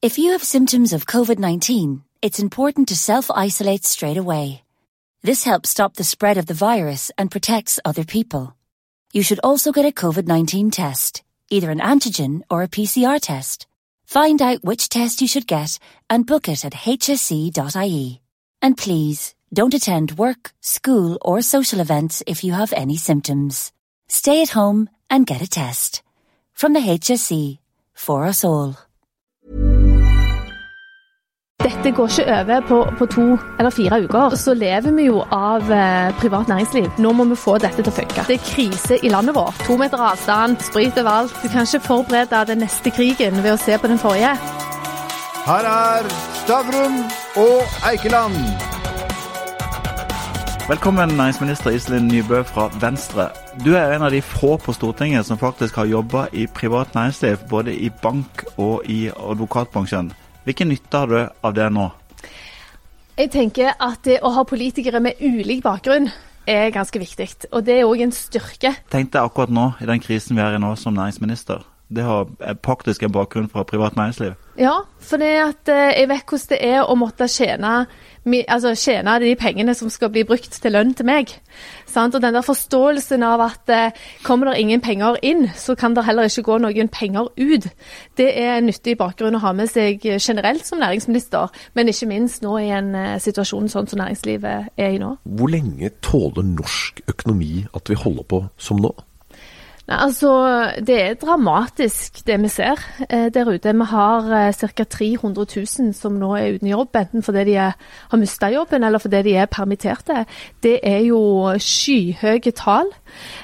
If you have symptoms of COVID 19, it's important to self isolate straight away. This helps stop the spread of the virus and protects other people. You should also get a COVID 19 test, either an antigen or a PCR test. Find out which test you should get and book it at hsc.ie. And please, don't attend work, school, or social events if you have any symptoms. Stay at home and get a test. From the HSC, for us all. Dette går ikke over på, på, to eller fire uker. Så lever vi jo av eh, privat næringsliv. Nå må vi få dette til å funke. Det er krise i landet vårt. To meter avstand, sprit overalt. Du kan ikke forberede den neste krigen ved å se på den forrige. Her er Stavrum og Eikeland. Velkommen, næringsminister Iselin Nybø fra Venstre. Du er en av de få på Stortinget som faktisk har jobba i privat næringsliv, både i bank og i advokatbransjen. Hvilken nytte har du av det nå? Jeg tenker at det å ha politikere med ulik bakgrunn er ganske viktig. Og det er òg en styrke. Tenk deg akkurat nå, i den krisen vi er i nå som næringsminister. Det har faktisk en bakgrunn fra privat næringsliv. Ja, for det at eh, jeg vet hvordan det er å måtte tjene altså tjene de pengene som skal bli brukt til lønn til meg. Sant? Og den der forståelsen av at eh, kommer det ingen penger inn, så kan det heller ikke gå noen penger ut. Det er en nyttig bakgrunn å ha med seg generelt som næringsminister, men ikke minst nå i en eh, situasjon sånn som næringslivet er i nå. Hvor lenge tåler norsk økonomi at vi holder på som nå? Nei, altså, Det er dramatisk det vi ser eh, der ute. Vi har eh, ca. 300 000 som nå er uten jobb, enten fordi de er, har mista jobben eller fordi de er permitterte. Det er jo skyhøye tall.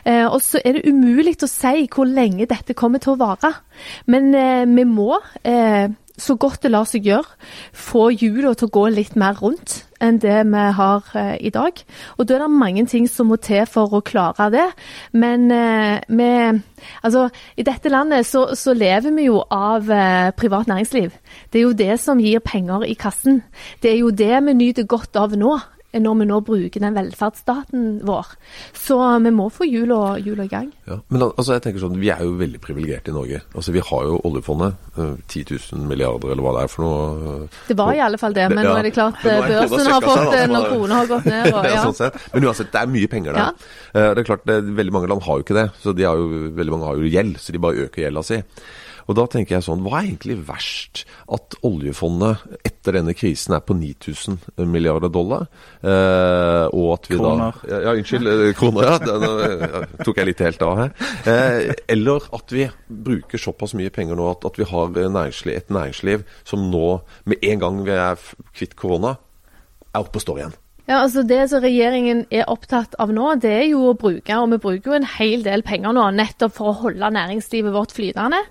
Eh, og så er det umulig å si hvor lenge dette kommer til å vare. Men eh, vi må eh, så godt det lar seg gjøre, få hjula til å gå litt mer rundt enn det vi har eh, i dag. Og da er det mange ting som må til for å klare det. Men eh, vi Altså, i dette landet så, så lever vi jo av eh, privat næringsliv. Det er jo det som gir penger i kassen. Det er jo det vi nyter godt av nå når vi nå bruker den velferdsstaten vår. Så vi må få hjula i gang. Ja, men altså, jeg tenker sånn, Vi er jo veldig privilegerte i Norge. Altså, Vi har jo oljefondet. 10 eh, 000 milliarder, eller hva det er for noe. Det var i alle fall det, men ja, nå er det klart børsen har fått det når krona har gått ned. Og, ja. sånn men uansett, det er mye penger der. Ja. Eh, det er klart, det, Veldig mange land har jo ikke det. så de har jo, Veldig mange har jo gjeld, så de bare øker gjelda si. Og da tenker jeg sånn, hva er egentlig verst? At oljefondet etter denne krisen er på 9000 milliarder dollar? Eh, og at vi kroner. da Ja, unnskyld. Eh, kroner, ja. Den tok jeg litt helt av her. Eh, eller at vi bruker såpass mye penger nå at, at vi har næringsliv, et næringsliv som nå, med en gang vi er kvitt korona, er oppe og står igjen. Ja, altså Det som regjeringen er opptatt av nå, det er jo å bruke, og vi bruker jo en hel del penger nå nettopp for å holde næringslivet vårt flytende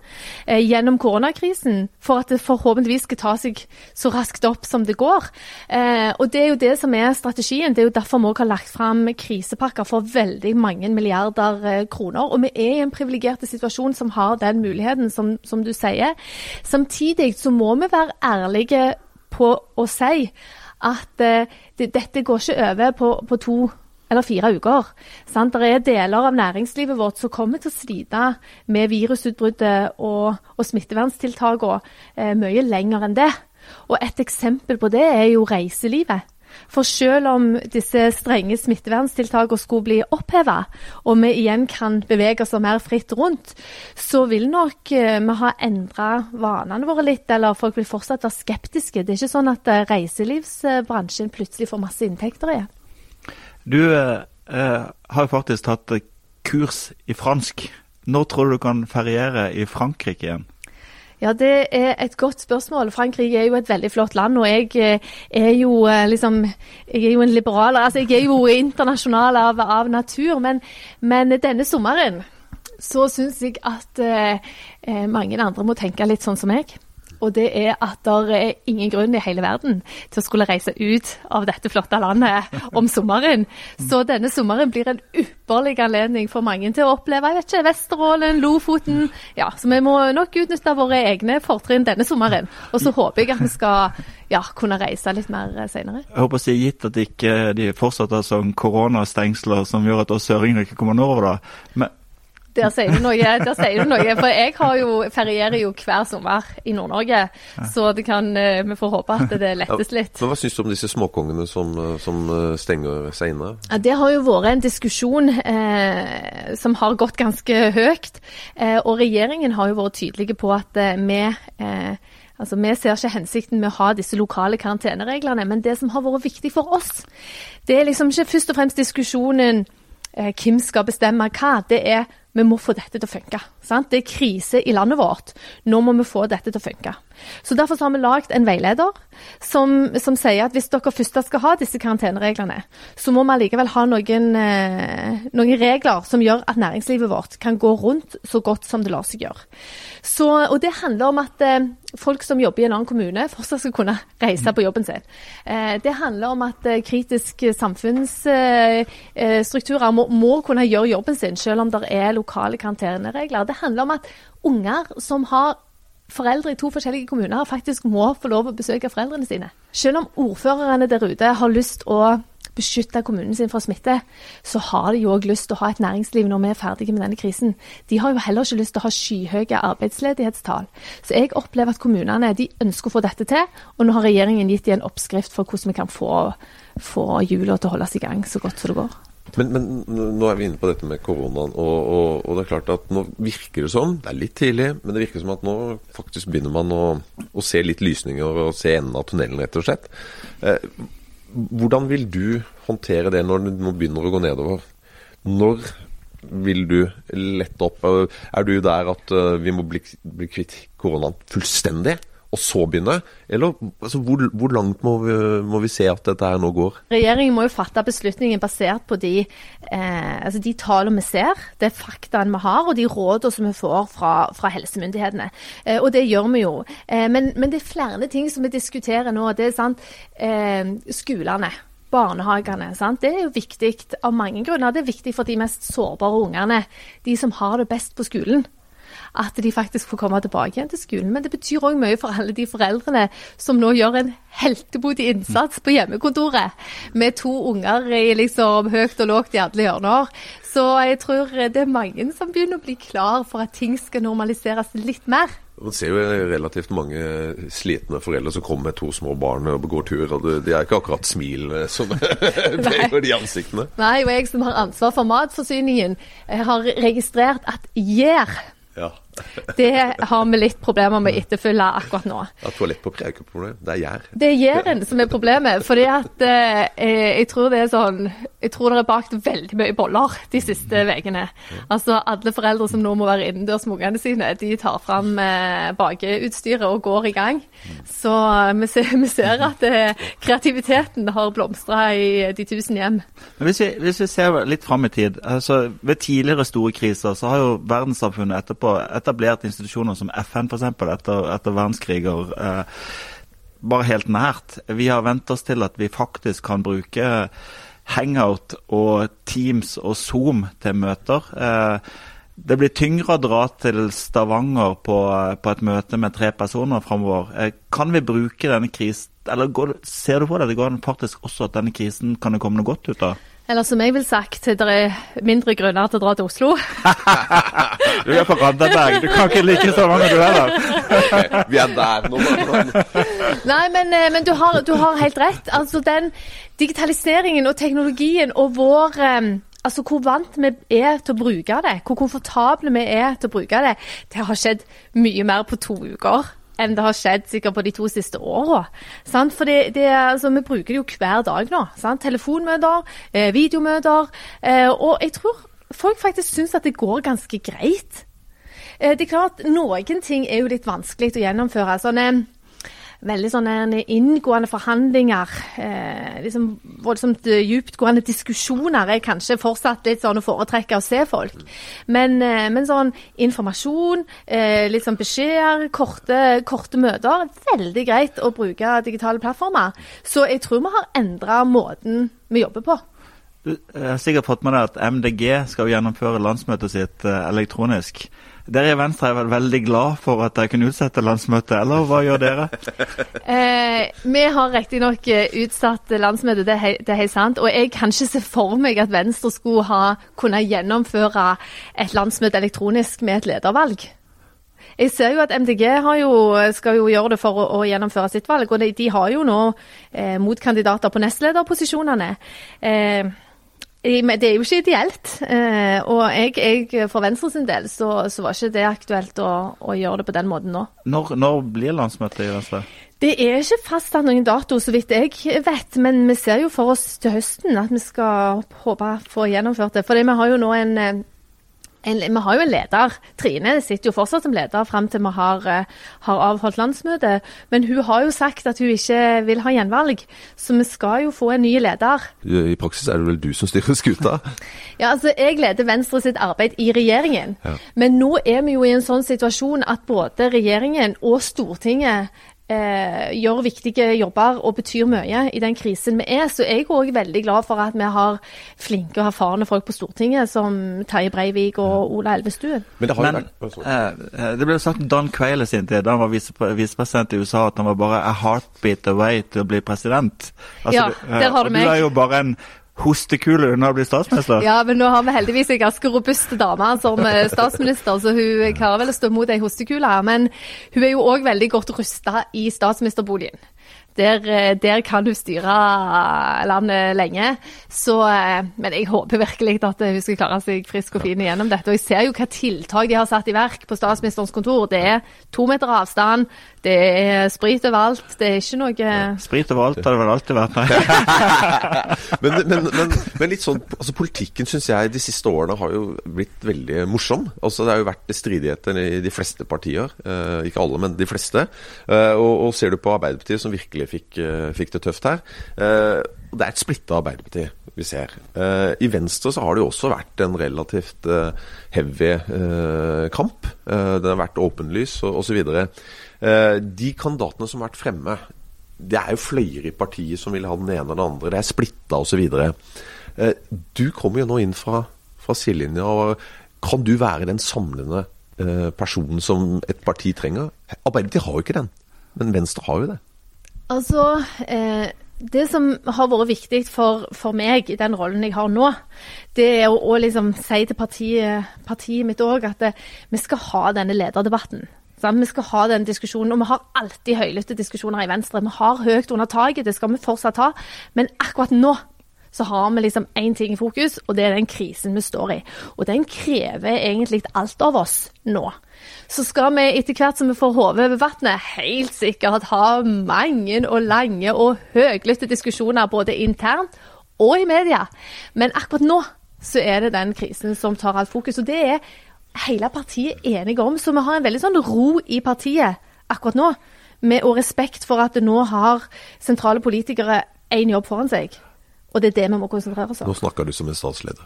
eh, gjennom koronakrisen. For at det forhåpentligvis skal ta seg så raskt opp som det går. Eh, og Det er jo det som er strategien. Det er jo derfor vi har lagt fram krisepakker for veldig mange milliarder eh, kroner. Og vi er i en privilegert situasjon som har den muligheten, som, som du sier. Samtidig så må vi være ærlige på å si at eh, det, dette går ikke over på, på, to eller fire uker. Sant? Det er deler av næringslivet vårt som kommer til å slite med virusutbruddet og, og smitteverntiltakene eh, mye lenger enn det. Og Et eksempel på det er jo reiselivet. For selv om disse strenge smitteverntiltakene skulle bli oppheva, og vi igjen kan bevege oss mer fritt rundt, så vil nok eh, vi ha endra vanene våre litt, eller folk vil fortsatt være skeptiske. Det er ikke sånn at eh, reiselivsbransjen plutselig får masse inntekter igjen. Du eh, eh, har faktisk tatt kurs i fransk. Når tror du du kan feriere i Frankrike igjen? Ja, Det er et godt spørsmål. Frankrike er jo et veldig flott land. Og jeg eh, er jo eh, liksom Jeg er jo en liberaler. Altså, jeg er jo internasjonal av, av natur. Men, men, denne sommeren så syns jeg at eh, mange andre må tenke litt sånn som meg og det er at det er ingen grunn i hele verden til å skulle reise ut av dette flotte landet om sommeren. Så denne sommeren blir en ypperlig anledning for mange til å oppleve jeg vet ikke, Vesterålen, Lofoten. Ja, Så vi må nok utnytte våre egne fortrinn denne sommeren. Og så håper jeg at vi skal ja, kunne reise litt mer senere. Jeg håper å si gitt at ikke de fortsetter som koronastengsler som gjør at oss søringer ikke kommer nordover. da. Men Der sier du noe. der sier du noe. For jeg har jo, ferierer jo hver sommer i Nord-Norge, så det kan, eh, vi får håpe at det lettes litt. Men Hva syns du om disse småkongene som, eh, som eh, stenger seg inne? Ja, det har jo vært en diskusjon eh, som har gått ganske høyt. Eh, og regjeringen har jo vært tydelige på at eh, vi Altså, Vi ser ikke hensikten med å ha disse lokale karantenereglene, men det som har vært viktig for oss, det er liksom ikke først og fremst diskusjonen eh, hvem skal bestemme hva. Det er vi må få dette til å funke. Sant? Det er krise i landet vårt. Nå må vi få dette til å funke. Så Derfor har vi lagd en veileder som, som, sier at hvis dere først skal ha disse karantenereglene, så må vi allikevel ha noen, eh, noen, regler som gjør at næringslivet vårt kan gå rundt så godt som det lar seg gjøre. Så, og Det handler om at eh, folk som jobber i en annen kommune, fortsatt skal kunne reise på jobben sin. Eh, det handler om at eh, kritiske samfunnsstrukturer må, må, kunne gjøre jobben sin, selv om det er lokale karanteneregler. Det handler om at unger som har foreldre i to forskjellige kommuner, faktisk må få lov å besøke foreldrene sine. Selv om ordførerne der ute har lyst å beskytte kommunen sin fra smitte, så har de jo òg lyst til å ha et næringsliv når vi er ferdige med denne krisen. De har jo heller ikke lyst til å ha skyhøye arbeidsledighetstall. Så jeg opplever at kommunene de ønsker å få dette til, og nå har regjeringen gitt dem en oppskrift for hvordan vi kan få, få hjula til å holdes i gang så godt som det går. Men, men, nå er vi inne på dette med koronaen, og, og, og, det er klart at nå virker det som Det er litt tidlig, men det virker som at nå faktisk begynner man å, å se litt lysninger og se enden av tunnelen, rett og slett. Eh, hvordan vil du håndtere det når det nå begynner å gå nedover? Når vil du lette opp? Er du der at uh, vi må bli, bli kvitt koronaen fullstendig? Og så begynne? Eller altså, hvor, hvor, langt må vi, må vi, se at dette her nå går? Regjeringen må jo fatte beslutningen basert på de, eh, altså de tallene vi ser, det faktaene vi har og de rådene som vi får fra, fra helsemyndighetene. Eh, og det gjør vi jo. Eh, men, men, det er flere ting som vi diskuterer nå. Det er sant, eh, skolene barnehagene. Sant? Det er jo viktig av mange grunner. Det er viktig for de mest sårbare ungene, de som har det best på skolen at de faktisk får komme tilbake igjen til skolen. Men det betyr òg mye for alle de foreldrene som nå gjør en heltemodig innsats på hjemmekontoret med to unger i liksom høyt og lågt i alle hjørner. Så jeg tror det er mange som begynner å bli klar for at ting skal normaliseres litt mer. Man ser jo relativt mange slitne foreldre som kommer med to små barn og begår tur. og De er ikke akkurat smil eh, som preger de ansiktene. Nei, og jeg som har ansvar for matforsyningen, har registrert at gjær ja. Det har vi litt problemer med å etterfølge akkurat nå. Ja, Toalettpapir er ikke problem, det er gjær. Det er gjæren som er problemet. fordi at eh, jeg tror det er sånn Jeg tror det er bakt veldig mye boller de siste ukene. Altså alle foreldre som nå må være innendørs med ungene sine, de tar fram eh, bakeutstyret og går i gang. Så eh, vi ser, vi ser at eh, kreativiteten har blomstra i de tusen hjem. Men hvis vi, hvis vi ser litt fram i tid, altså ved tidligere store kriser så har jo verdenssamfunnet etterpå etablert institusjoner som FN f.eks. Etter, etter verdenskriger. Eh, bare helt nært. Vi har vent oss til at vi faktisk kan bruke Hangout og Teams og Zoom til møter. Eh, det blir tyngre å dra til Stavanger på, på et møte med tre personer framover. Eh, kan vi bruke denne krisen Eller går, ser du på det? Det går faktisk også at denne krisen kan det komme noe godt ut av? Eller som jeg vil sagt, det er mindre grunner til å dra til Oslo. du er på Randaberg, du kan ikke like så mange du er der. Vi er der nå. Nei, men, eh, men du, har, du, har, helt rett. Altså den digitaliseringen og teknologien og vår um, Altså Hvor vant vi er til å bruke det, hvor komfortable vi er til å bruke det, det har skjedd mye mer på to uker enn det har skjedd sikkert på de to siste åra. For altså, vi bruker det jo hver dag nå. Sant? Telefonmøter, eh, videomøter. Eh, og jeg tror folk faktisk syns at det går ganske greit. Eh, det er klart, Noen ting er jo litt vanskelig å gjennomføre. sånn veldig sånne inngående forhandlinger, eh, liksom voldsomt eh, dyptgående diskusjoner er kanskje fortsatt litt sånn å foretrekke å se folk. Men, eh, men sånn informasjon, eh, litt sånn beskjeder, korte, korte, møter Veldig greit å bruke digitale plattformer. Så jeg tror vi har endra måten vi jobber på. Du har sikkert fått med deg at MDG skal gjennomføre landsmøtet sitt eh, elektronisk. Dere i Venstre er vel veldig glad for at dere kunne utsette landsmøtet, eller hva gjør dere? Eh, vi har riktignok eh, utsatt landsmøtet, det, det er helt sant. Og jeg kan ikke se for meg at Venstre skulle ha kunnet gjennomføre et landsmøte elektronisk med et ledervalg. Jeg ser jo at MDG jo, skal jo gjøre det for å, å gjennomføre sitt valg, og de, de har jo nå eh, motkandidater på nestlederposisjonene. Eh, det er jo ikke ideelt. Eh, og jeg, jeg, for Venstre sin del så, så, var ikke det aktuelt å, å, gjøre det på den måten nå. Når, når blir landsmøtet i Venstre? Det er ikke fastsatt noen dato, så vidt jeg vet. Men vi ser jo for oss til høsten at vi skal håpe få gjennomført det. For vi har jo nå en eh, en, vi har jo en leder. Trine sitter jo fortsatt som leder fram til vi har, uh, har, avholdt landsmøte. Men hun har jo sagt at hun ikke vil ha gjenvalg, så vi skal jo få en ny leder. I praksis er det vel du som styrer skuta? ja, altså jeg leder Venstre sitt arbeid i regjeringen. Ja. Men nå er vi jo i en sånn situasjon at både regjeringen og Stortinget eh, gjør viktige jobber og betyr mye i den krisen vi er. Så jeg er òg veldig glad for at vi har flinke og erfarne folk på Stortinget, som Terje Breivik og Ola Elvestuen. Men det, har Men, vært, eh, det ble sagt Don Quayle sin tid, da han var visepresident i USA, at han var bare a heartbeat away til å bli president. Altså, ja, der har du meg. Du er jo bare en hostekule unna å bli statsminister? Ja, men nå har vi heldigvis en ganske robust dame som eh, statsminister, så hun klarer vel å stå mot ei hostekule. Men hun er jo òg veldig godt rusta i statsministerboligen. Der, eh, der, kan du styre landet lenge. Så, eh, men jeg håper virkelig at hun skal klare seg frisk og fin gjennom dette. Og jeg ser jo hva tiltak de har satt i verk på statsministerens kontor. Det er to meter avstand, det er sprit overalt. Det er ikke noe Sprit overalt har det vel alltid vært, nei. men, men, men, men, litt sånn, altså Politikken syns jeg de siste årene har jo blitt veldig morsom. Altså Det har jo vært stridigheter i de fleste partier. Eh, ikke alle, men de fleste. Eh, og, og ser du på Arbeiderpartiet, som virkelig virkelig fikk, eh, fikk det tøft her. Eh, det er et splitta Arbeiderparti vi ser. Eh, I Venstre så har det jo også vært en relativt heavy kamp. Det har vært åpenlys osv. De kandidatene som har vært fremme, det er jo fløyer i partiet som vil ha den ene og den andre. Det er splitta osv. Du kommer jo nå inn fra, fra sidelinja. Kan du være den samlende personen som et parti trenger? Arbeiderpartiet har jo ikke den, men Venstre har jo det. Altså, eh, det som har vært viktig for, for, meg i den rollen jeg har nå, det er å, å liksom si til partiet, partiet mitt òg at det, vi skal ha denne lederdebatten. Sant? Vi skal ha den diskusjonen, og vi har alltid høylytte diskusjoner i Venstre. Vi har høyt under taket, det skal vi fortsatt ha. Men akkurat nå så har vi liksom én ting i fokus, og det er den krisen vi står i. Og den krever egentlig alt av oss nå. Så skal vi etter hvert som vi får hodet over vannet, helt sikkert ha mange og lange og høylytte diskusjoner både internt og i media. Men akkurat nå så er det den krisen som tar alt fokus. Og det er hele partiet enige om. Så vi har en veldig sånn ro i partiet akkurat nå. Med, og respekt for at det nå har sentrale politikere én jobb foran seg. Og det er det vi må konsentrere oss om. Nå snakker du som en statsleder.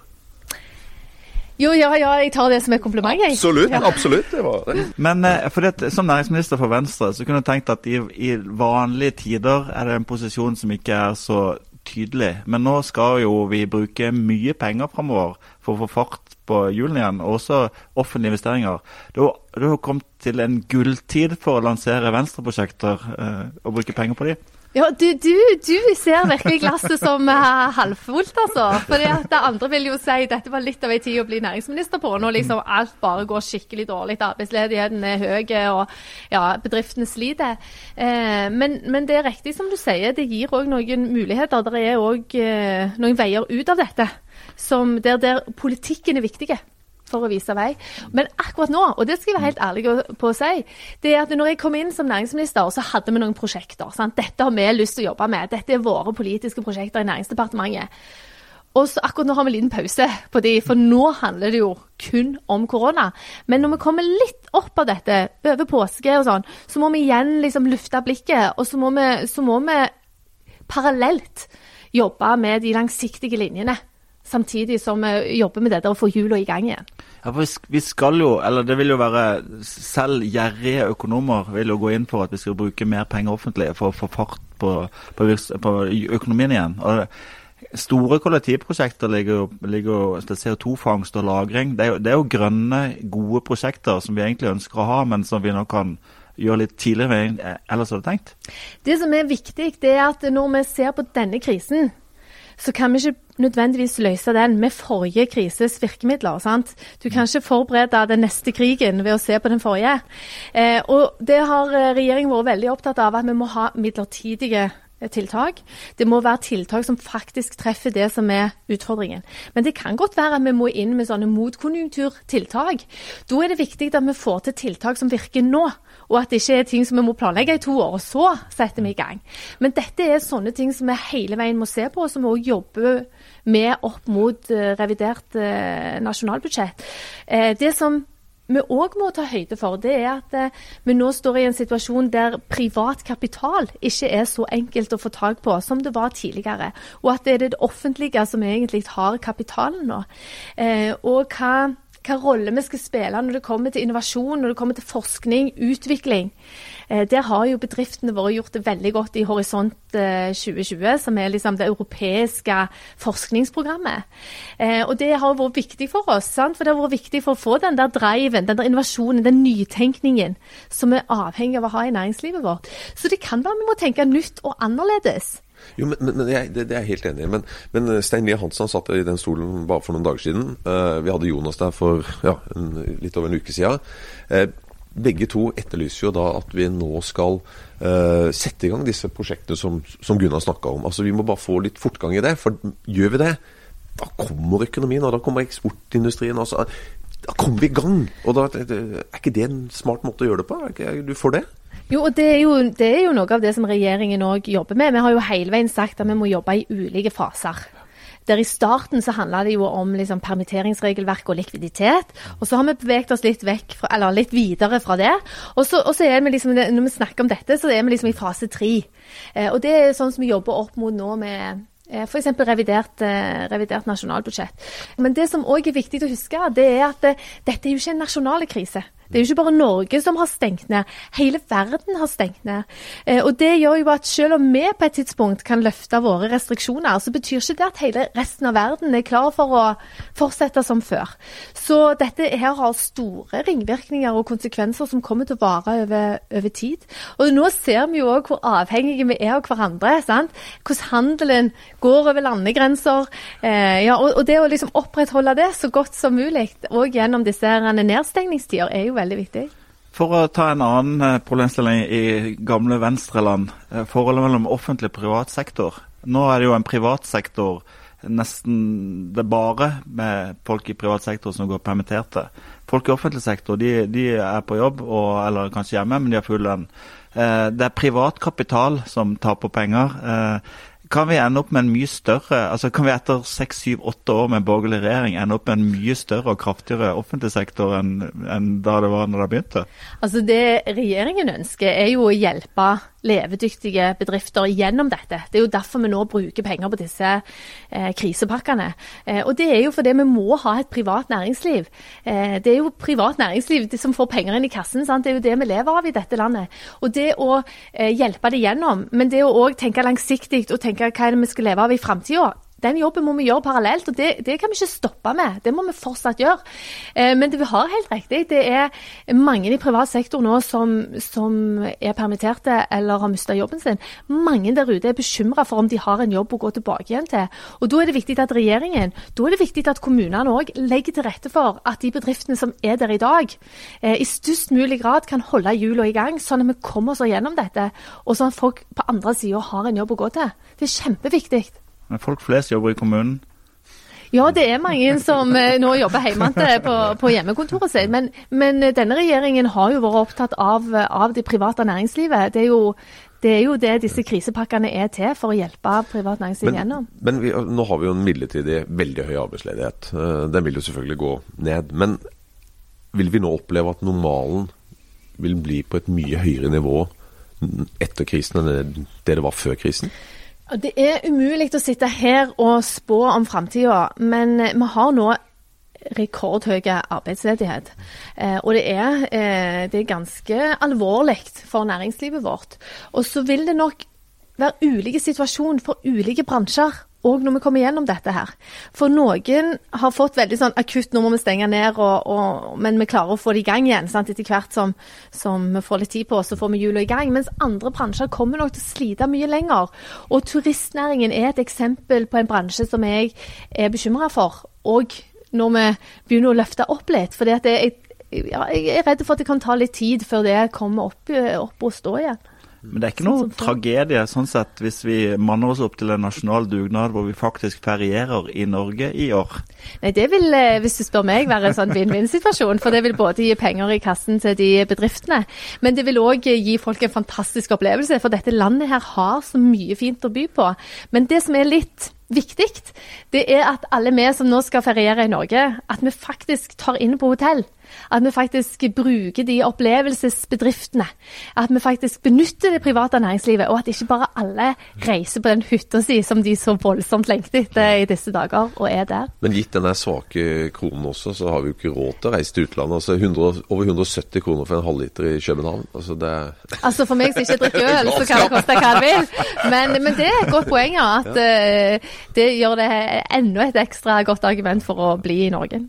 Jo, ja, ja, jeg tar det som et kompliment. Jeg. Absolutt. ja. absolutt, det var det. Men eh, for det, som næringsminister for Venstre, så kunne jeg tenkt at i, i, vanlige tider er det en posisjon som ikke er så tydelig. Men nå skal jo vi bruke mye penger framover for å få fart på hjulene igjen, og også offentlige investeringer. Du har kommet til en gulltid for å lansere Venstre-prosjekter eh, og bruke penger på dem. Ja, du, du, du, ser virkelig glasset som uh, halvfullt, altså. For det andre vil jo si dette var litt av en tid å bli næringsminister på. Når liksom alt bare går skikkelig dårlig, arbeidsledigheten er høy og ja, bedriftene sliter. Eh, men, men, det er riktig som du sier, det gir òg noen muligheter. Det er òg eh, noen veier ut av dette som der, der politikken er viktige for å vise vei. Men akkurat nå, og det skal jeg være helt ærlig på å si, det er at når jeg kom inn som næringsminister, så hadde vi noen prosjekter. Sant? Dette har vi lyst til å jobbe med. Dette er våre politiske prosjekter i Næringsdepartementet. Og så akkurat nå har vi en liten pause på de, for nå handler det jo kun om korona. Men når vi kommer litt opp av dette, over påske og sånn, så må vi igjen liksom lufte blikket. Og så må vi, så må vi parallelt jobbe med de langsiktige linjene samtidig som vi jobber med det der å få hjula i gang igjen. Ja, for vi skal jo, eller det vil jo være Selv gjerrige økonomer vil jo gå inn for at vi skal bruke mer penger offentlig for å få fart på, på, på økonomien igjen. Og Store kollektivprosjekter ligger jo CO2-fangst og -lagring. Det er, jo, det er, jo, grønne, gode prosjekter som vi egentlig ønsker å ha, men som vi nå kan gjøre litt tidligere enn ellers hadde tenkt. Det som er viktig, det er at når vi ser på denne krisen, så kan vi ikke nødvendigvis løse den med forrige krises virkemidler. sant? Du kan ikke forberede den neste krigen ved å se på den forrige. Eh, og det har eh, regjeringen vært veldig opptatt av, at vi må ha midlertidige tiltak. Det må være tiltak som faktisk treffer det som er utfordringen. Men det kan godt være at vi må inn med sånne motkonjunkturtiltak. Da er det viktig at vi får til tiltak som virker nå, og at det ikke er ting som vi må planlegge i to år, og så setter vi i gang. Men dette er sånne ting som vi hele veien må se på, og som vi òg jobber med opp mot uh, revidert uh, nasjonalbudsjett. Uh, det som vi òg må ta høyde for, det er at eh, vi nå står i en situasjon der privat kapital ikke er så enkelt å få tak på som det var tidligere. Og at det er det offentlige som egentlig har kapitalen nå. Eh, og hva hva rolle vi skal spille når det kommer til innovasjon, når det kommer til forskning, utvikling. Eh, der har jo bedriftene våre gjort det veldig godt i Horisont 2020, eh, som er liksom det europeiske forskningsprogrammet. Eh, og det har vært viktig for oss, sant? for det har vært viktig for å få den der driven, den der innovasjonen, den nytenkningen som vi er avhengig av å ha i næringslivet vårt. Så det kan være vi må tenke nytt og annerledes. Jo, men, men jeg, det, det, er jeg helt enig i. Men, men Stein Lie Hansen satt i den stolen bare for noen dager siden. Vi hadde Jonas der for ja, litt over en uke siden. Begge to etterlyser jo da at vi nå skal uh, sette i gang disse prosjektene som, som Gunnar snakka om. Altså Vi må bare få litt fortgang i det. For gjør vi det, da kommer økonomien, og da kommer eksportindustrien. altså da kommer vi i gang. Og da, Er ikke det en smart måte å gjøre det på? Er du for det? Jo, og det er jo, det er jo noe av det som regjeringen òg jobber med. Vi har jo hele veien sagt at vi må jobbe i ulike faser. Der I starten så handla det jo om liksom permitteringsregelverk og likviditet. Og så har vi beveget oss litt, fra, eller litt videre fra det. Og så er vi liksom, Når vi snakker om dette, så er vi liksom i fase tre. Eh, og det er sånn som vi jobber opp mot nå med eh, F.eks. Revidert, eh, revidert nasjonalbudsjett. Men det som òg er viktig å huske, det er at eh, dette er jo ikke en nasjonal krise. Det er jo ikke bare Norge som har stengt ned, hele verden har stengt ned. Eh, og Det gjør jo at selv om vi på et tidspunkt kan løfte våre restriksjoner, så betyr ikke det at hele resten av verden er klar for å fortsette som før. Så dette her har store ringvirkninger og konsekvenser som kommer til å vare over, over tid. Og nå ser vi jo òg hvor avhengige vi er av hverandre. sant? Hvordan handelen går over landegrenser. Eh, ja, og, og, det å liksom opprettholde det så godt som mulig, òg gjennom disse nedstengningstider, er jo veldig viktig. For å ta en annen eh, problemstilling i gamle venstreland. Eh, forholdet mellom offentlig og privat sektor. Nå er det jo en privat sektor nesten det bare med folk i privat sektor som går permitterte. Folk i offentlig sektor de, de er på jobb, og, eller kanskje hjemme, men de har full lønn. Eh, det er privat kapital som taper penger. Kan vi ende opp med en mye større, altså kan vi etter seks, syv, åtte år med borgerlig regjering ende opp med en mye større og kraftigere offentlig sektor enn, enn da det var når det begynte? Altså Det regjeringen ønsker er jo å hjelpe levedyktige bedrifter gjennom dette. Det er jo derfor vi nå bruker penger på disse eh, krisepakkene. Eh, og det er jo fordi vi må ha et privat næringsliv. Eh, det er jo privat næringsliv som får penger inn i kassen. Sant? Det er jo det vi lever av i dette landet. Og det å eh, hjelpe det gjennom, men det å òg tenke langsiktig og tenke hva er det vi skal leve av i framtida. Den jobben må vi gjøre parallelt, og det, det, kan vi ikke stoppe med. Det må vi fortsatt gjøre. Eh, men det vi har helt riktig, det er mange i privat sektor nå som, som er permitterte eller har mista jobben sin. Mange der ute er bekymra for om de har en jobb å gå tilbake igjen til. Og Da er det viktig at regjeringen, da er det viktig at kommunene òg legger til rette for at de bedriftene som er der i dag, eh, i størst mulig grad kan holde hjulene i gang, sånn at vi kommer oss gjennom dette, og sånn at folk på andre sida har en jobb å gå til. Det er kjempeviktig. Men folk flest jobber i kommunen? Ja, det er mange som eh, nå jobber hjemme på, på hjemmekontoret sitt. Men, men, denne regjeringen har jo vært opptatt av, av det private næringslivet. Det er, jo, det er jo det disse krisepakkene er til, for å hjelpe privat næringsliv men, gjennom. Men vi, nå har vi jo en midlertidig veldig høy arbeidsledighet. Eh, den vil jo selvfølgelig gå ned. Men vil vi nå oppleve at normalen vil bli på et mye høyere nivå etter krisen enn det det var før krisen? Det er umulig å sitte her og spå om framtida, men eh, vi har nå rekordhøy arbeidsledighet. Eh, og det er, eh, det er ganske alvorlig for næringslivet vårt. Og så vil det nok være ulike situasjoner for ulike bransjer. Òg når vi kommer gjennom dette her. For noen har fått veldig sånn akutt nå må vi stenge ned, og, og, men vi klarer å få det i gang igjen. Sant? Etter hvert som, som, vi får litt tid på oss, så får vi hjulene i gang. Mens andre bransjer kommer nok til å slite mye lenger. Og turistnæringen er et eksempel på en bransje som jeg er bekymra for. Og når vi begynner å løfte opp litt. For jeg, ja, jeg er redd for at det kan ta litt tid før det kommer opp, opp og stå igjen. Men det er ikke noe tragedie sånn sett hvis vi manner oss opp til en nasjonal dugnad hvor vi faktisk ferierer i Norge i år? Nei, Det vil, eh, hvis du spør meg, være en sånn vinn-vinn-situasjon. For det vil både gi penger i kassen til de bedriftene, men det vil òg gi folk en fantastisk opplevelse. For dette landet her har så mye fint å by på. Men det som er litt viktig, det er at alle vi som nå skal feriere i Norge, at vi faktisk tar inn på hotell. At vi faktisk bruker de opplevelsesbedriftene. At vi faktisk benytter det private næringslivet, og at ikke bare alle reiser på den hytta si som de så voldsomt lengter etter i disse dager, og er der. Men gitt denne svake kronen også, så har vi jo ikke råd til å reise til utlandet. Altså 100, over 170 kroner for en halvliter i København. Altså, det altså for meg som ikke drikker øl, så kan det koste hva det vil. Men, men, det er et godt poeng, at uh, det gjør det enda et ekstra godt argument for å bli i Norge.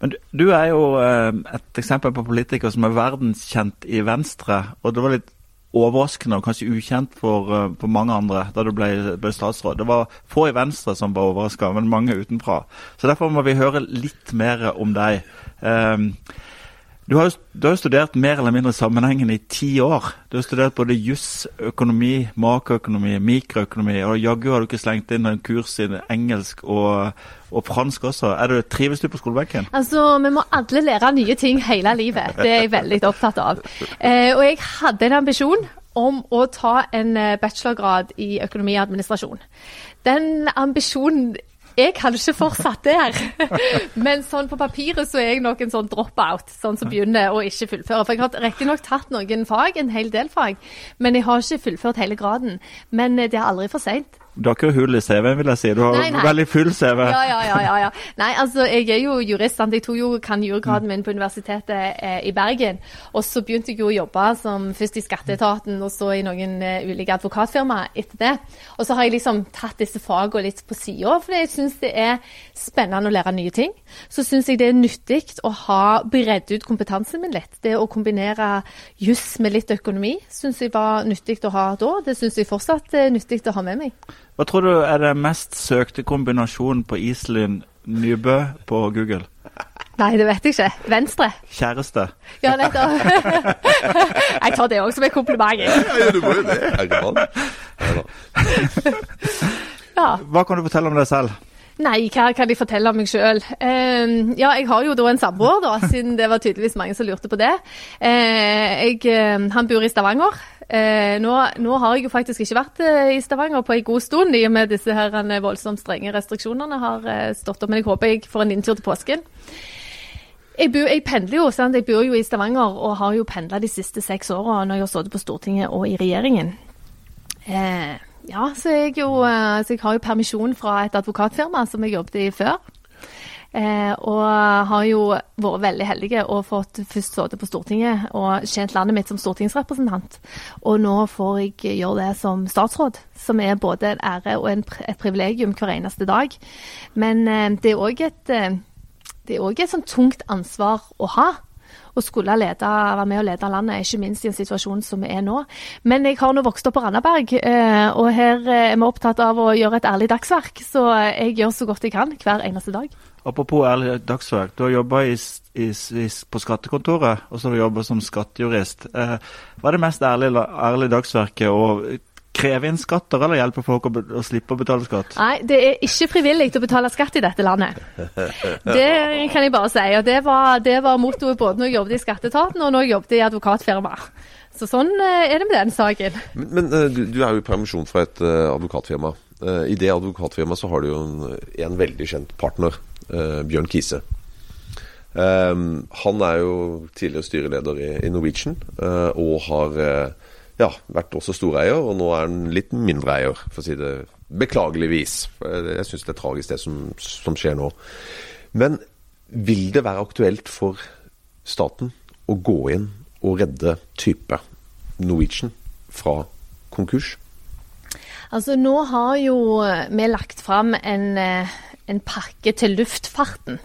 Men du, du er jo eh, et eksempel på politiker som er verdenskjent i Venstre. Og det var litt overraskende og kanskje ukjent for, uh, for mange andre da du ble, ble, statsråd. Det var få i Venstre som var overraska, men mange utenfra. Så derfor må vi høre litt mer om deg. Um, du har, jo, studert mer eller mindre sammenhengende i ti år. Du har studert både juss, økonomi, makroøkonomi, mikroøkonomi, og jaggu har du ikke slengt inn en kurs i engelsk og, og fransk også. Er du, trives du på skolebenken? Altså, Vi må alle lære nye ting hele livet. Det er jeg veldig opptatt av. Eh, og jeg hadde en ambisjon om å ta en eh, bachelorgrad i økonomi og administrasjon. Den ambisjonen er kanskje fortsatt der. Men sånn på papiret så er jeg nok en sånn drop-out, sånn som begynner å ikke fullføre. For jeg har riktignok tatt noen fag, en hel del fag, men jeg har ikke fullført hele graden. Men eh, det er aldri for seint. Du har ikke hull i CV-en, vil jeg si. Du har nei, nei. veldig full CV. Ja, ja, ja, ja, Nei, altså, jeg er jo jurist. Sant? Jeg tok jo kanjurgraden min på Universitetet eh, i Bergen. Og så begynte jeg jo å jobbe som først i skatteetaten, og så i noen uh, ulike advokatfirmaer etter det. Og så har jeg liksom tatt disse fagene litt på sida, for jeg syns det er spennende å lære nye ting. Så syns jeg det er nyttig å ha bredd ut kompetansen min litt. Det å kombinere juss med litt økonomi syns jeg var nyttig å ha da. Det syns jeg fortsatt er nyttig å ha med meg. Hva tror du er den mest søkte kombinasjonen på Iselin Nybø på Google? Nei, det vet jeg ikke. Venstre? Kjæreste. Ja, nettopp. jeg tar det òg som en kompliment. Ja, ja, du må jo det. Ja. Hva kan du fortelle om deg selv? Nei, hva kan jeg fortelle om meg sjøl? Uh, ja, jeg har jo da en samboer, da, siden det var tydeligvis mange som lurte på det. Uh, jeg, uh, han bor i Stavanger. Eh, nå, nå, har jeg jo faktisk ikke vært eh, i Stavanger på en god stund, i og med disse her eh, voldsomt strenge restriksjonene har eh, stått opp. Men jeg håper jeg får en inntur til påsken. Jeg, bor, jeg, pendler jo, sant? jeg bor jo i Stavanger og har jo pendla de siste seks åra når jeg har sittet på Stortinget og i regjeringen. Eh, ja, så jeg, jo, så jeg har jo permisjon fra et advokatfirma som jeg jobbet i før. Eh, og har jo vært veldig heldige og fått først sittet på Stortinget og tjent landet mitt som stortingsrepresentant. Og nå får jeg gjøre det som statsråd, som er både en ære og en, et privilegium hver eneste dag. Men eh, det er òg et, eh, et sånn tungt ansvar å ha å skulle lede, være med og lede landet, ikke minst i en situasjon som vi er nå. Men jeg har nå vokst opp på Randaberg, eh, og her er vi opptatt av å gjøre et ærlig dagsverk. Så jeg gjør så godt jeg kan hver eneste dag. Apropos ærlig dagsverk. Du har jobba på skattekontoret, og så har du jobba som skattejurist. Eh, hva er det mest ærlige, ærlige dagsverket? å kreve inn skatter, eller hjelpe folk å, å, slippe å betale skatt? Nei, det er ikke frivillig å betale skatt i dette landet. Det kan jeg bare si. Og det var, det var mottoet både når jeg jobbet i skatteetaten og når jeg jobbet i advokatfirma. Så sånn eh, er det med den saken. Men, men eh, du, du, er jo i permisjon fra et uh, advokatfirma. Uh, I det advokatfirmaet så har du jo en, en veldig kjent partner uh, Bjørn Kise. Um, han er jo tidligere styreleder i, i Norwegian, uh, og har uh, ja, vært også storeier. Og nå er han litt mindre eier, for å si det beklageligvis. Jeg syns det er tragisk det som, som, skjer nå. Men vil det være aktuelt for staten å gå inn og redde type Norwegian fra konkurs? Altså, nå har jo vi lagt fram en, en pakke til luftfarten.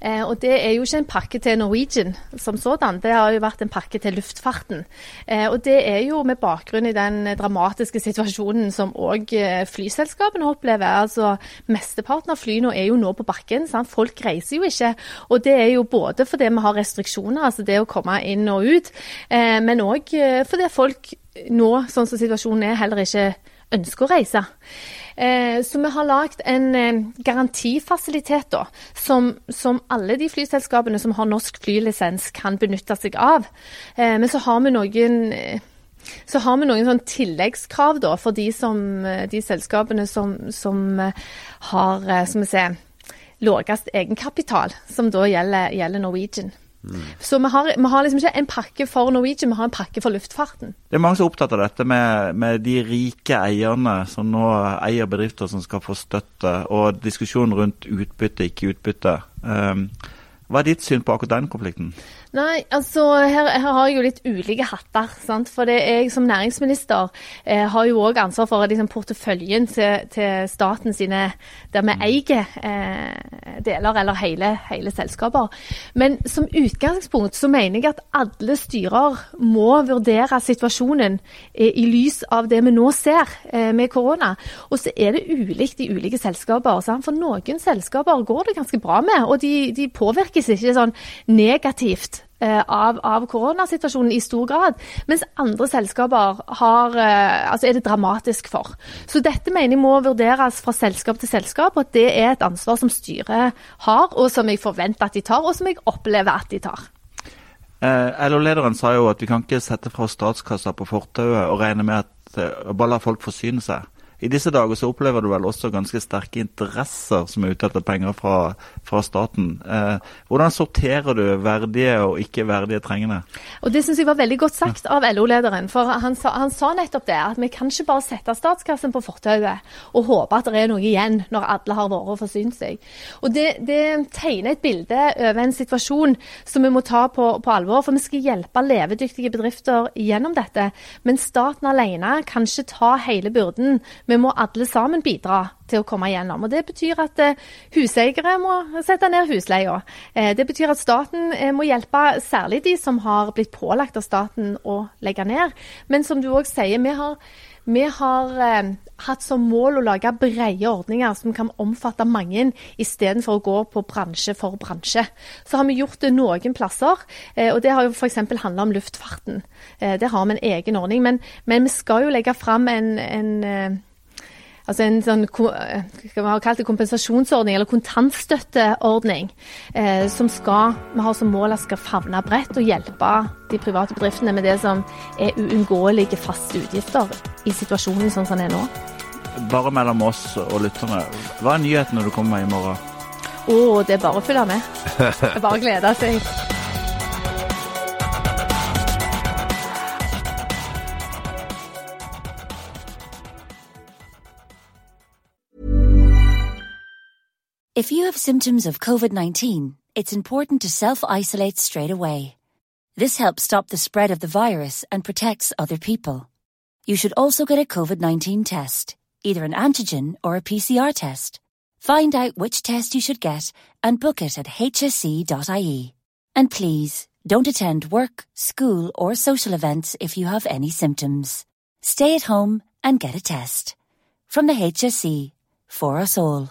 Eh, og det er jo ikke en pakke til Norwegian som sådan, det har jo vært en pakke til luftfarten. Eh, og det er jo med bakgrunn i den dramatiske situasjonen som òg eh, flyselskapene opplever. Altså Mesteparten av flyene er jo nå på bakken. Sant? Folk reiser jo ikke. Og det er jo både fordi vi har restriksjoner, altså det å komme inn og ut, eh, men òg eh, fordi folk nå, sånn som situasjonen er, heller ikke ønsker å reise. Eh, så vi har lagd en eh, garantifasilitet da, som, som, alle de flyselskapene som har norsk flylisens kan benytte seg av. Eh, men så har vi noen så har vi noen sånn tilleggskrav da, for de, som, de selskapene som, som har som lavest egenkapital, som da gjelder, gjelder Norwegian. Så vi har, vi har, liksom ikke en pakke for Norwegian, vi har en pakke for luftfarten. Det er mange som er opptatt av dette med, med de rike eierne som nå eier bedrifter som skal få støtte, og diskusjonen rundt utbytte, ikke utbytte. Um, hva er ditt syn på akkurat den konflikten? Nei, altså her, her, har jeg jo litt ulike hatter. sant? For jeg som næringsminister eh, har jo òg ansvar for liksom, porteføljen til, til, staten sine, der vi eier eh, deler eller hele, hele, selskaper. Men som utgangspunkt så mener jeg at alle styrer må vurdere situasjonen eh, i lys av det vi nå ser eh, med korona. Og så er det ulikt i ulike selskaper. Sant? For noen selskaper går det ganske bra med, og de, de påvirkes ikke sånn negativt av, av, koronasituasjonen i stor grad, mens andre selskaper har, eh, altså er det dramatisk for. Så dette mener jeg må vurderes fra selskap til selskap, og at det er et ansvar som styret har, og som jeg forventer at de tar, og som jeg opplever at de tar. Eh, LO-lederen sa jo at vi kan ikke sette fra statskassa på fortauet og regne med at eh, bare la folk forsyne seg. I disse dager så opplever du vel også ganske sterke interesser som er ute etter penger fra, fra staten. Eh, hvordan sorterer du verdige og ikke verdige trengende? Og Det syns jeg var veldig godt sagt av LO-lederen. For han sa, han sa, nettopp det, at vi kan ikke bare sette statskassen på fortauet og håpe at det er noe igjen når alle har vært og forsynt seg. Og det, det, tegner et bilde over en situasjon som vi må ta på, på alvor. For vi skal hjelpe levedyktige bedrifter gjennom dette. Men staten alene kan ikke ta hele byrden vi må alle sammen bidra til å komme gjennom. Og Det betyr at eh, huseiere må sette ned husleia. Eh, det betyr at staten eh, må hjelpe særlig de som har blitt pålagt av staten å legge ned. Men som du òg sier, vi har, vi har hatt som mål å lage brede ordninger som kan omfatte mange, istedenfor å gå på bransje for bransje. Så har vi gjort det noen plasser, og det har jo f.eks. handla om luftfarten. Der har vi en egen ordning. Men, men vi skal jo legge fram en, en altså en sånn skal vi ha kalt det kompensasjonsordning, eller kontantstøtteordning, eh, som skal, vi har som mål at skal favne bredt og hjelpe de private bedriftene med det som er uunngåelige faste utgifter i situasjonen sånn som den er nå. Bare mellom oss og lytterne, hva er nyheten når du kommer i morgen? Å, oh, det er bare å følge med. Bare glede seg. If you have symptoms of COVID 19, it's important to self isolate straight away. This helps stop the spread of the virus and protects other people. You should also get a COVID 19 test, either an antigen or a PCR test. Find out which test you should get and book it at hsc.ie. And please, don't attend work, school, or social events if you have any symptoms. Stay at home and get a test. From the HSC, for us all.